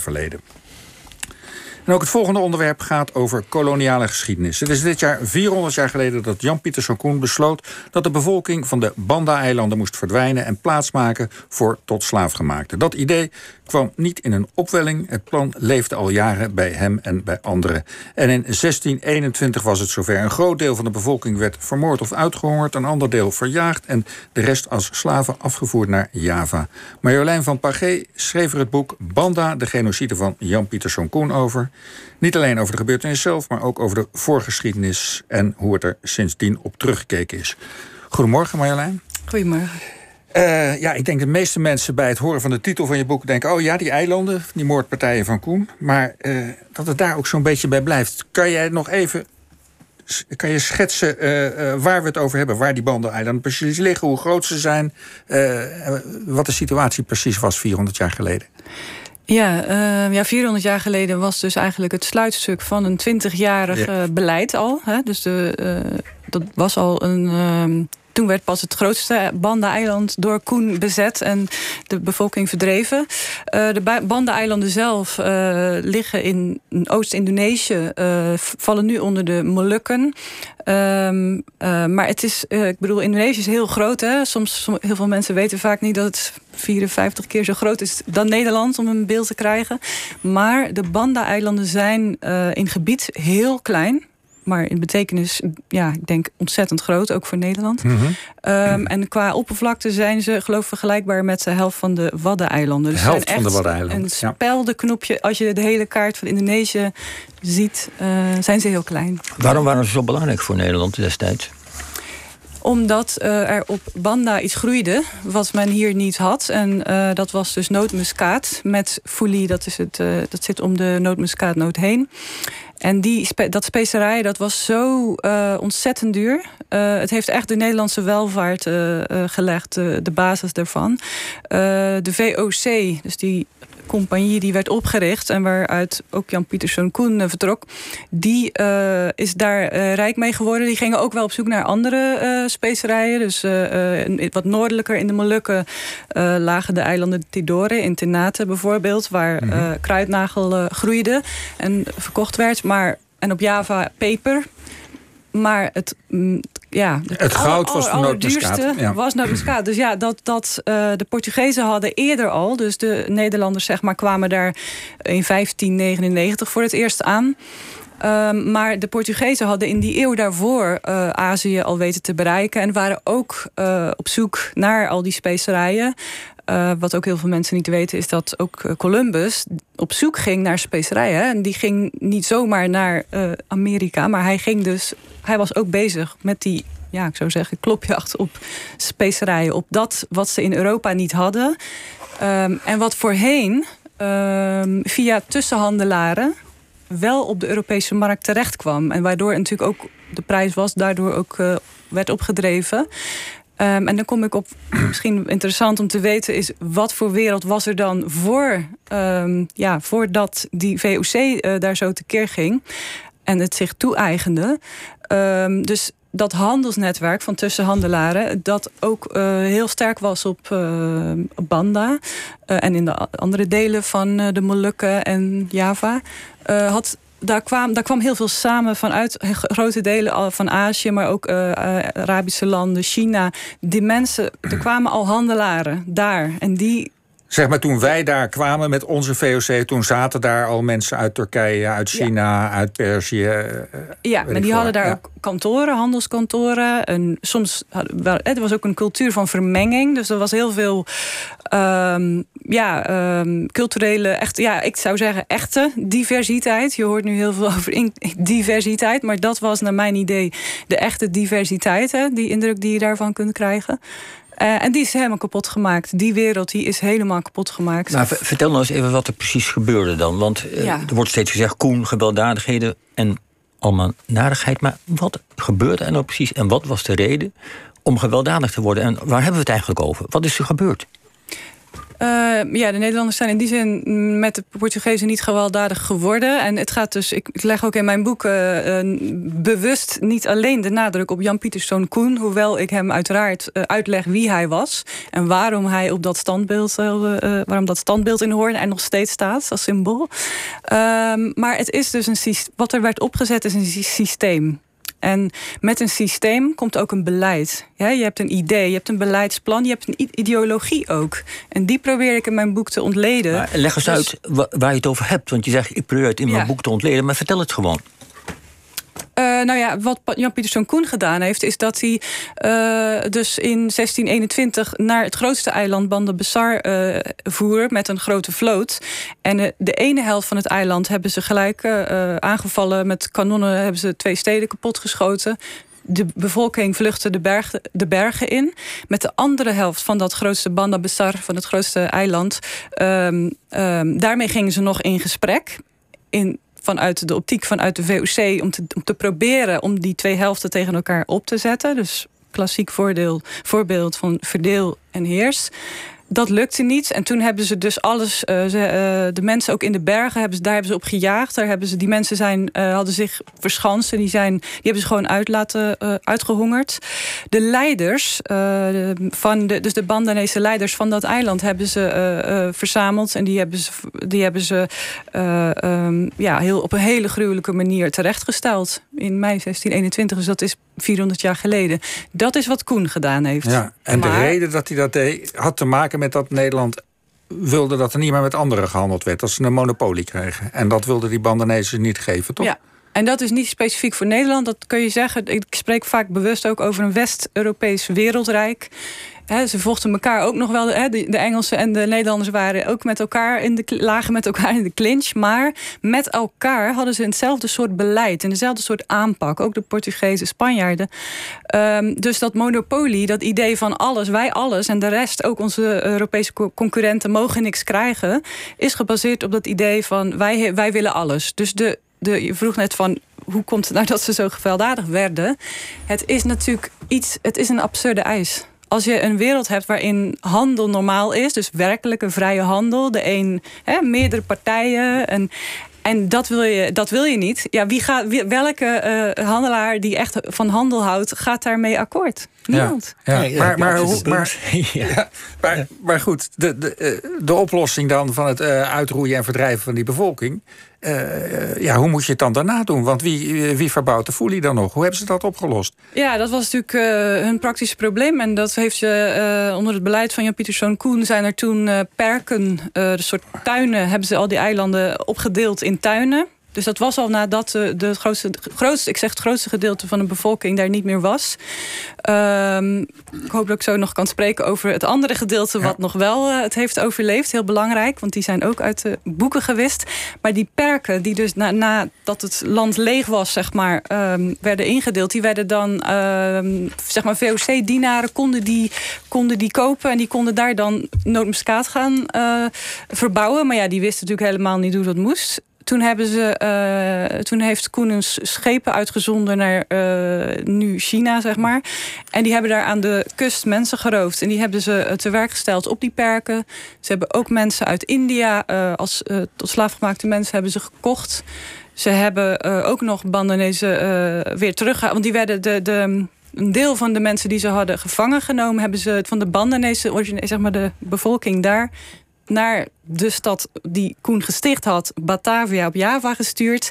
slavernijverleden. En ook het volgende onderwerp gaat over koloniale geschiedenis. Het is dit jaar 400 jaar geleden dat Jan Pieter Koen besloot dat de bevolking van de Banda-eilanden moest verdwijnen en plaatsmaken voor tot slaafgemaakten. Dat idee kwam niet in een opwelling. Het plan leefde al jaren bij hem en bij anderen. En in 1621 was het zover. Een groot deel van de bevolking werd vermoord of uitgehongerd, een ander deel verjaagd en de rest als slaven afgevoerd naar Java. Marjolein van Pagé schreef er het boek Banda, de genocide van Jan Pieter Koen over. Niet alleen over de gebeurtenis zelf, maar ook over de voorgeschiedenis en hoe het er sindsdien op teruggekeken is. Goedemorgen Marjolein. Goedemorgen. Uh, ja, ik denk de meeste mensen bij het horen van de titel van je boek denken: oh ja, die eilanden, die moordpartijen van Koen. Maar uh, dat het daar ook zo'n beetje bij blijft. Kan jij nog even kan je schetsen uh, waar we het over hebben? Waar die eilanden precies liggen, hoe groot ze zijn, wat de situatie precies was 400 jaar geleden? Ja, uh, ja, 400 jaar geleden was dus eigenlijk het sluitstuk van een 20-jarig beleid al. Hè? Dus de, uh, dat was al een. Toen werd pas het grootste Banda-eiland door Koen bezet en de bevolking verdreven. Uh, de Banda-eilanden zelf uh, liggen in Oost-Indonesië, uh, vallen nu onder de Molukken. Um, maar het is, ik bedoel, Indonesië is heel groot. Hè? Soms, som, heel veel mensen weten vaak niet dat het 54 keer zo groot is dan Nederland om een beeld te krijgen. Maar de Banda-eilanden zijn in gebied heel klein maar in betekenis, ja, ik denk ontzettend groot, ook voor Nederland. Mm en qua oppervlakte zijn ze, geloof ik, vergelijkbaar met de helft van de Waddeneilanden. Dus de helft van de Waddeneilanden. Een speldenknopje, als je de hele kaart van Indonesië ziet, uh, zijn ze heel klein. Waarom waren ze zo belangrijk voor Nederland destijds? Omdat uh, er op Banda iets groeide wat men hier niet had. En uh, dat was dus nootmuskaat met folie. Dat, is het, uh, dat zit om de nootmuskaatnoot heen. En die, dat specerij dat was zo uh, ontzettend duur. Uh, het heeft echt de Nederlandse welvaart uh, gelegd, de basis daarvan. de VOC, dus die compagnie die werd opgericht en waaruit ook Jan Pieterszoon Koen vertrok, die is daar rijk mee geworden. Die gingen ook wel op zoek naar andere specerijen. Dus wat noordelijker in de Molukken lagen de eilanden Tidore in Ternate bijvoorbeeld, waar -hmm. kruidnagel groeide en verkocht werd. Maar, en op Java peper. Maar het, mm, ja, het goud was de nootmuskaat. Ja. was nootmuskaat. Dus ja, dat, dat uh, de Portugezen hadden eerder al... dus de Nederlanders zeg maar, kwamen daar in 1599 voor het eerst aan... Um, maar de Portugezen hadden in die eeuw daarvoor uh, Azië al weten te bereiken. En waren ook uh, op zoek naar al die specerijen. Uh, wat ook heel veel mensen niet weten, is dat ook Columbus op zoek ging naar specerijen. En die ging niet zomaar naar Amerika, maar hij ging dus. Hij was ook bezig met die ja, ik zou zeggen, klopjacht op specerijen. Op dat wat ze in Europa niet hadden. Um, en wat voorheen um, via tussenhandelaren wel op de Europese markt terecht kwam. En waardoor natuurlijk ook de prijs was, daardoor ook werd opgedreven. Um, en dan kom ik op, misschien interessant om te weten, is wat voor wereld was er dan voor, um, ja, voordat die VOC eh, daar zo tekeer ging en het zich toe-eigende. Um, dus dat handelsnetwerk van tussenhandelaren, dat ook uh, heel sterk was op uh, Banda en in de andere delen van de Molukken en Java, had daar kwam, daar kwam heel veel samen vanuit grote delen van Azië, maar ook Arabische landen, China. Die mensen, er kwamen al handelaren daar. En die Zeg maar, toen wij daar kwamen met onze VOC, toen zaten daar al mensen uit Turkije, uit China, uit Perzië. Eh, ja, maar die hadden daar ook kantoren, handelskantoren. En soms hadden, het was ook een cultuur van vermenging. Dus er was heel veel um, ja, um, culturele, echt, ja, ik zou zeggen echte diversiteit. Je hoort nu heel veel over diversiteit, maar dat was naar mijn idee de echte diversiteit, hè, die indruk die je daarvan kunt krijgen. Uh, en die is helemaal kapot gemaakt. Die wereld die is helemaal kapot gemaakt. Nou, vertel nou eens even wat er precies gebeurde dan. Want uh, ja. er wordt steeds gezegd: Koen, gewelddadigheden en allemaal narigheid. Maar wat gebeurde er nou precies en wat was de reden om gewelddadig te worden? En waar hebben we het eigenlijk over? Wat is er gebeurd? Ja, de Nederlanders zijn in die zin met de Portugezen niet gewelddadig geworden. En het gaat dus, ik, leg ook in mijn boek bewust niet alleen de nadruk op Jan Pieterszoon Koen, hoewel ik hem uiteraard uitleg wie hij was en waarom hij op dat standbeeld, waarom dat standbeeld in Hoorn er nog steeds staat als symbool. Ehm, maar het is dus een wat er werd opgezet is een systeem. En met een systeem komt ook een beleid. Ja, je hebt een idee, je hebt een beleidsplan, je hebt een ideologie ook. En die probeer ik in mijn boek te ontleden. Maar leg eens dus- uit waar je het over hebt. Want je zegt, ik probeer het in mijn boek te ontleden. Maar vertel het gewoon. Uh, nou ja, wat Jan Pieterszoon Koen gedaan heeft, is dat hij uh, dus in 1621 naar het grootste eiland Bandar uh, voer met een grote vloot. En de ene helft van het eiland hebben ze gelijk aangevallen met kanonnen, hebben ze twee steden kapotgeschoten de bevolking vluchtte de, bergen, in. Met de andere helft van dat grootste Banda Besar, van het grootste eiland. Um, um, daarmee gingen ze nog in gesprek. In vanuit de optiek vanuit de VOC om te, om te proberen om die twee helften tegen elkaar op te zetten. Dus klassiek voordeel, voorbeeld van verdeel en heers dat lukte niet. En toen hebben ze dus alles, uh, ze, uh, de mensen ook in de bergen, hebben ze, daar hebben ze op gejaagd. Daar hebben ze, die mensen zijn, uh, hadden zich verschanst en die, zijn, die hebben ze gewoon uit laten, uitgehongerd. De leiders, van de, dus de Bandanese leiders van dat eiland, hebben ze verzameld. En die hebben ze, die hebben ze um, ja, heel, op een hele gruwelijke manier terechtgesteld. In mei 1621, dus dat is 400 jaar geleden. Dat is wat Koen gedaan heeft. Ja, en de reden dat hij dat deed, had te maken met dat Nederland wilde dat er niet meer met anderen gehandeld werd. Dat ze een monopolie kregen. En dat wilden die Bandanezen niet geven, toch? Ja. En dat is niet specifiek voor Nederland. Dat kun je zeggen. Ik spreek vaak bewust ook over een West-Europees wereldrijk ze vochten elkaar ook nog wel. de, de, Engelsen en de Nederlanders waren ook met elkaar in de, lagen met elkaar in de clinch. Maar met elkaar hadden ze hetzelfde soort beleid en dezelfde soort aanpak. Ook de Portugezen, Spanjaarden. Um, dus dat monopolie, dat idee van alles, wij alles en de rest, ook onze Europese concurrenten, mogen niks krijgen, is gebaseerd op dat idee van wij, wij willen alles. Dus de, de, je vroeg net van hoe komt het nou dat ze zo gewelddadig werden? Het is natuurlijk iets, het is een absurde eis als je een wereld hebt waarin handel normaal is, dus werkelijke vrije handel, de een, hè, meerdere partijen. En, en dat wil je, dat wil je niet. Ja, wie gaat, welke uh, handelaar die echt van handel houdt, gaat daarmee akkoord? Niemand. Ja, ja. maar, maar, maar, ja. maar, maar, goed, de, de, eh, de oplossing dan van het uh, uitroeien en verdrijven van die bevolking. Uh, ja, hoe moet je het dan daarna doen? Want wie, wie verbouwt de foelie dan nog? Hoe hebben ze dat opgelost? Ja, dat was natuurlijk uh, hun praktische probleem. En dat heeft je onder het beleid van Jan Pieterszoon Koen... zijn er toen perken, de soort tuinen... hebben ze al die eilanden opgedeeld in tuinen. Dus dat was al nadat de, de grootste, grootste, ik zeg het grootste gedeelte van de bevolking daar niet meer was. Um, ik hoop dat ik zo nog kan spreken over het andere gedeelte wat nog wel uh, het heeft overleefd. Heel belangrijk, want die zijn ook uit de boeken gewist. Maar die perken die dus nadat na het land leeg was, zeg maar, um, werden ingedeeld, die werden dan, um, zeg maar, VOC-dienaren konden die, konden die kopen en die konden daar dan nootmuskaat gaan uh, verbouwen. Maar ja, die wisten natuurlijk helemaal niet hoe dat moest. Toen, hebben ze, uh, toen heeft Koenens schepen uitgezonden naar uh, nu China, zeg maar. En die hebben daar aan de kust mensen geroofd. En die hebben ze eh, te werk gesteld op die perken. Ze hebben ook mensen uit India als tot slaafgemaakte mensen hebben ze gekocht. Ze hebben ook nog Bandanezen weer teruggehaald. Want die werden de, de, een deel van de mensen die ze hadden gevangen genomen, hebben ze van de Bandanese, zeg maar de bevolking daar, naar de stad die Koen gesticht had, Batavia op Java gestuurd.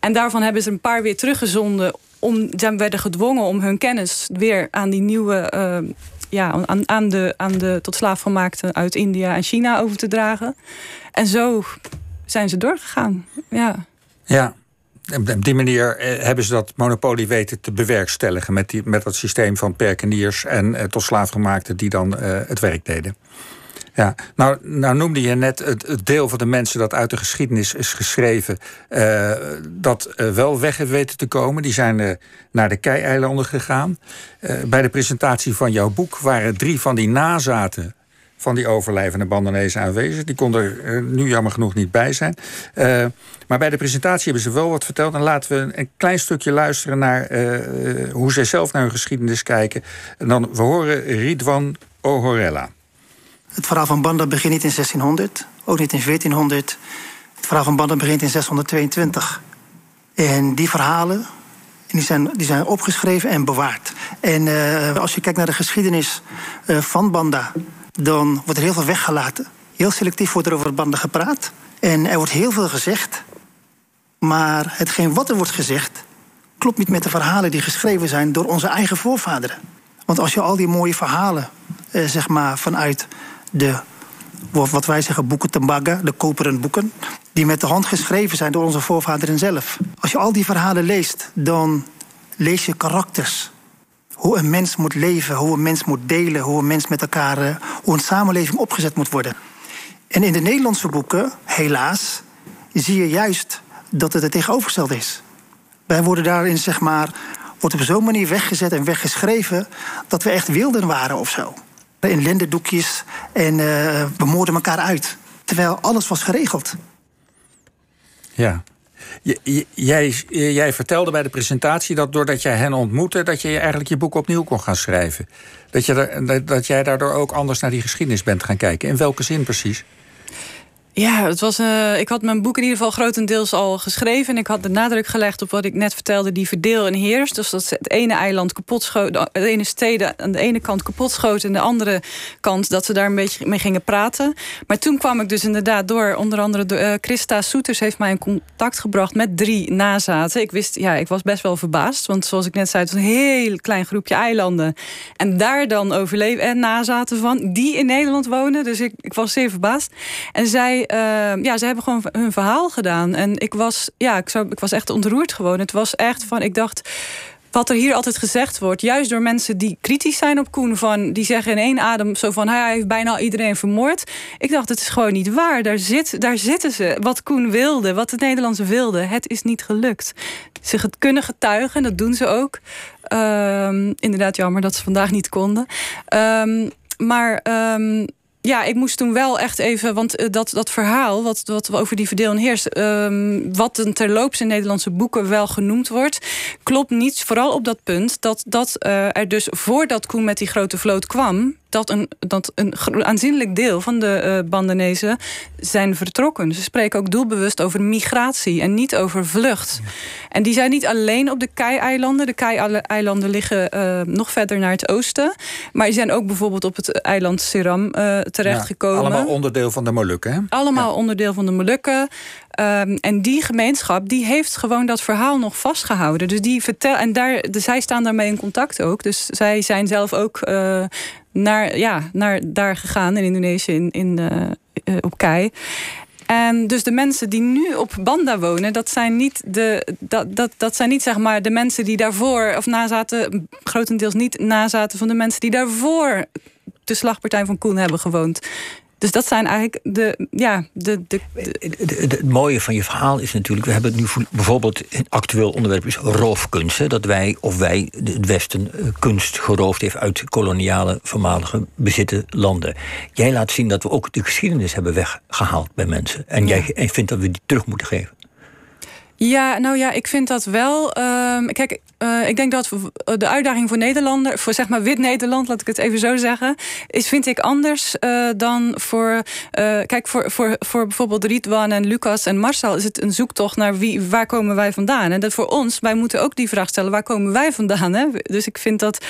En daarvan hebben ze een paar weer teruggezonden. Om, ze werden gedwongen om hun kennis weer aan die nieuwe. Uh, ja, aan, aan, de, aan de tot slaafgemaakten uit India en China over te dragen. En zo zijn ze doorgegaan. Ja. Ja, op die manier eh, hebben ze dat monopolie weten te bewerkstelligen met, die, met dat systeem van perkeniers en eh, tot slaafgemaakten die dan het werk deden. Ja, nou, nou noemde je net het, deel van de mensen dat uit de geschiedenis is geschreven, uh, dat uh, wel weg heeft weten te komen. Die zijn uh, naar de Kei-eilanden gegaan. bij de presentatie van jouw boek waren drie van die nazaten van die overlijvende Bandanezen aanwezig. Die konden er nu jammer genoeg niet bij zijn. maar bij de presentatie hebben ze wel wat verteld. En laten we een klein stukje luisteren naar hoe zij zelf naar hun geschiedenis kijken. En dan, we horen Ridwan Ohorella. Het verhaal van Banda begint niet in 1600, ook niet in 1400. Het verhaal van Banda begint in 622. En die verhalen die zijn, die zijn opgeschreven en bewaard. En uh, als je kijkt naar de geschiedenis uh, van Banda, dan wordt er heel veel weggelaten. Heel selectief wordt er over Banda gepraat. En er wordt heel veel gezegd. Maar hetgeen wat er wordt gezegd, klopt niet met de verhalen die geschreven zijn door onze eigen voorvaderen. Want als je al die mooie verhalen, eh, zeg maar, vanuit de, wat wij zeggen, boeken Tembaga, de koperen boeken, die met de hand geschreven zijn door onze voorvaderen zelf. Als je al die verhalen leest, dan lees je karakters. Hoe een mens moet leven, hoe een mens moet delen, hoe een mens met elkaar, eh, hoe een samenleving opgezet moet worden. En in de Nederlandse boeken, helaas, zie je juist dat het het tegenovergestelde is. Wij worden daarin, zeg maar, wordt op zo'n manier weggezet en weggeschreven dat we echt wilden waren of zo. In lendendoekjes en uh, we moorden elkaar uit. Terwijl alles was geregeld. Ja. jij, jij vertelde bij de presentatie dat doordat jij hen ontmoette, dat je eigenlijk je boek opnieuw kon gaan schrijven. Dat, je dat jij daardoor ook anders naar die geschiedenis bent gaan kijken. In welke zin precies? Ja, het was, uh, ik had mijn boek in ieder geval grotendeels al geschreven. En ik had de nadruk gelegd op wat ik net vertelde, die verdeel en heers. Dus dat het ene eiland kapot schoot, de ene steden aan de ene kant kapot schoot... en de andere kant dat ze daar een beetje mee gingen praten. Maar toen kwam ik dus inderdaad door, onder andere uh, Christa Soeters... heeft mij in contact gebracht met drie nazaten. Ik wist, ja, ik was best wel verbaasd. Want zoals ik net zei, het was een heel klein groepje eilanden. En daar dan overleven en nazaten van, die in Nederland wonen. Dus ik, ik was zeer verbaasd. En zij uh, ja, ze hebben gewoon hun verhaal gedaan. En ik was, ja, ik, zou, ik was echt ontroerd gewoon. Het was echt van, ik dacht wat er hier altijd gezegd wordt, juist door mensen die kritisch zijn op Koen, van, die zeggen in één adem zo van hij heeft bijna iedereen vermoord. Ik dacht, het is gewoon niet waar. Daar, zit, daar zitten ze. Wat Koen wilde, wat de Nederlandse wilde, het is niet gelukt. Ze kunnen getuigen, dat doen ze ook. Um, inderdaad, jammer dat ze vandaag niet konden. Um, maar ja, ik moest toen wel echt even, want eh, dat, dat verhaal wat, wat over die verdeel en heers, um, wat een terloops in Nederlandse boeken wel genoemd wordt, klopt niet. Vooral op dat punt dat, dat uh, er dus voordat Koen met die grote vloot kwam, dat een, dat een aanzienlijk deel van de uh, Bandanezen zijn vertrokken. Ze spreken ook doelbewust over migratie en niet over vlucht. En die zijn niet alleen op de Kei-eilanden. De Kei-eilanden liggen uh, nog verder naar het oosten. Maar die zijn ook bijvoorbeeld op het eiland Seram uh, terechtgekomen. Ja, allemaal onderdeel van de Molukken, hè? Allemaal ja. onderdeel van de Molukken. Um, en die gemeenschap die heeft gewoon dat verhaal nog vastgehouden. Dus die vertel en daar, de, zij staan daarmee in contact ook. Dus zij zijn zelf ook naar, ja, naar daar gegaan in Indonesië, in, in, uh, op Kei. En dus de mensen die nu op Banda wonen, dat zijn niet, de, dat, dat, dat zijn niet zeg maar de mensen die daarvoor, of nazaten, grotendeels niet nazaten van de mensen die daarvoor de slagpartij van Koen hebben gewoond. Dus dat zijn eigenlijk de. Ja, de, de, Het mooie van je verhaal is natuurlijk. We hebben het nu bijvoorbeeld. Een actueel onderwerp is roofkunst. dat wij of wij het Westen eh, kunst geroofd heeft uit koloniale voormalige bezitten landen. Jij laat zien dat we ook de geschiedenis hebben weggehaald bij mensen. En ja. jij en vindt dat we die terug moeten geven. Ja, nou ja, ik vind dat wel. Um, kijk, uh, ik denk dat de uitdaging voor Nederlander, voor zeg maar wit Nederland, laat ik het even zo zeggen, is vind ik anders uh, dan voor. Kijk, voor, voor, voor bijvoorbeeld Rietwan en Lucas en Marcel is het een zoektocht naar wie, waar komen wij vandaan. En dat voor ons, wij moeten ook die vraag stellen: waar komen wij vandaan? Hè? Dus ik vind dat,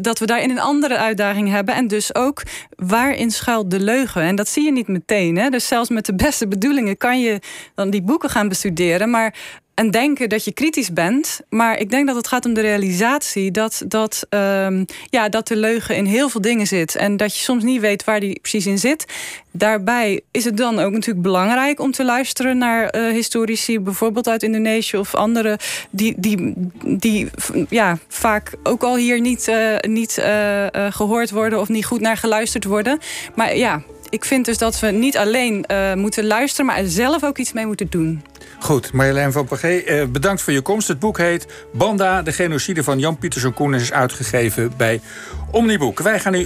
dat we daarin een andere uitdaging hebben. En dus ook waarin schuilt de leugen. En dat zie je niet meteen. Hè? Dus zelfs met de beste bedoelingen kan je dan die boeken gaan bestuderen maar en denken dat je kritisch bent. Maar ik denk dat het gaat om de realisatie dat, dat, um, ja, dat de leugen in heel veel dingen zit. En dat je soms niet weet waar die precies in zit. Daarbij is het dan ook natuurlijk belangrijk om te luisteren naar uh, historici, bijvoorbeeld uit Indonesië of andere, die, die, die ja, vaak ook al hier niet, uh, niet uh, gehoord worden of niet goed naar geluisterd worden. Maar ja, ik vind dus dat we niet alleen uh, moeten luisteren, maar er zelf ook iets mee moeten doen. Goed, Marjolein van Pagé, uh, bedankt voor je komst. Het boek heet Banda, de genocide van Jan Pieterszoon Koen... is uitgegeven bij Omniboek. Wij gaan nu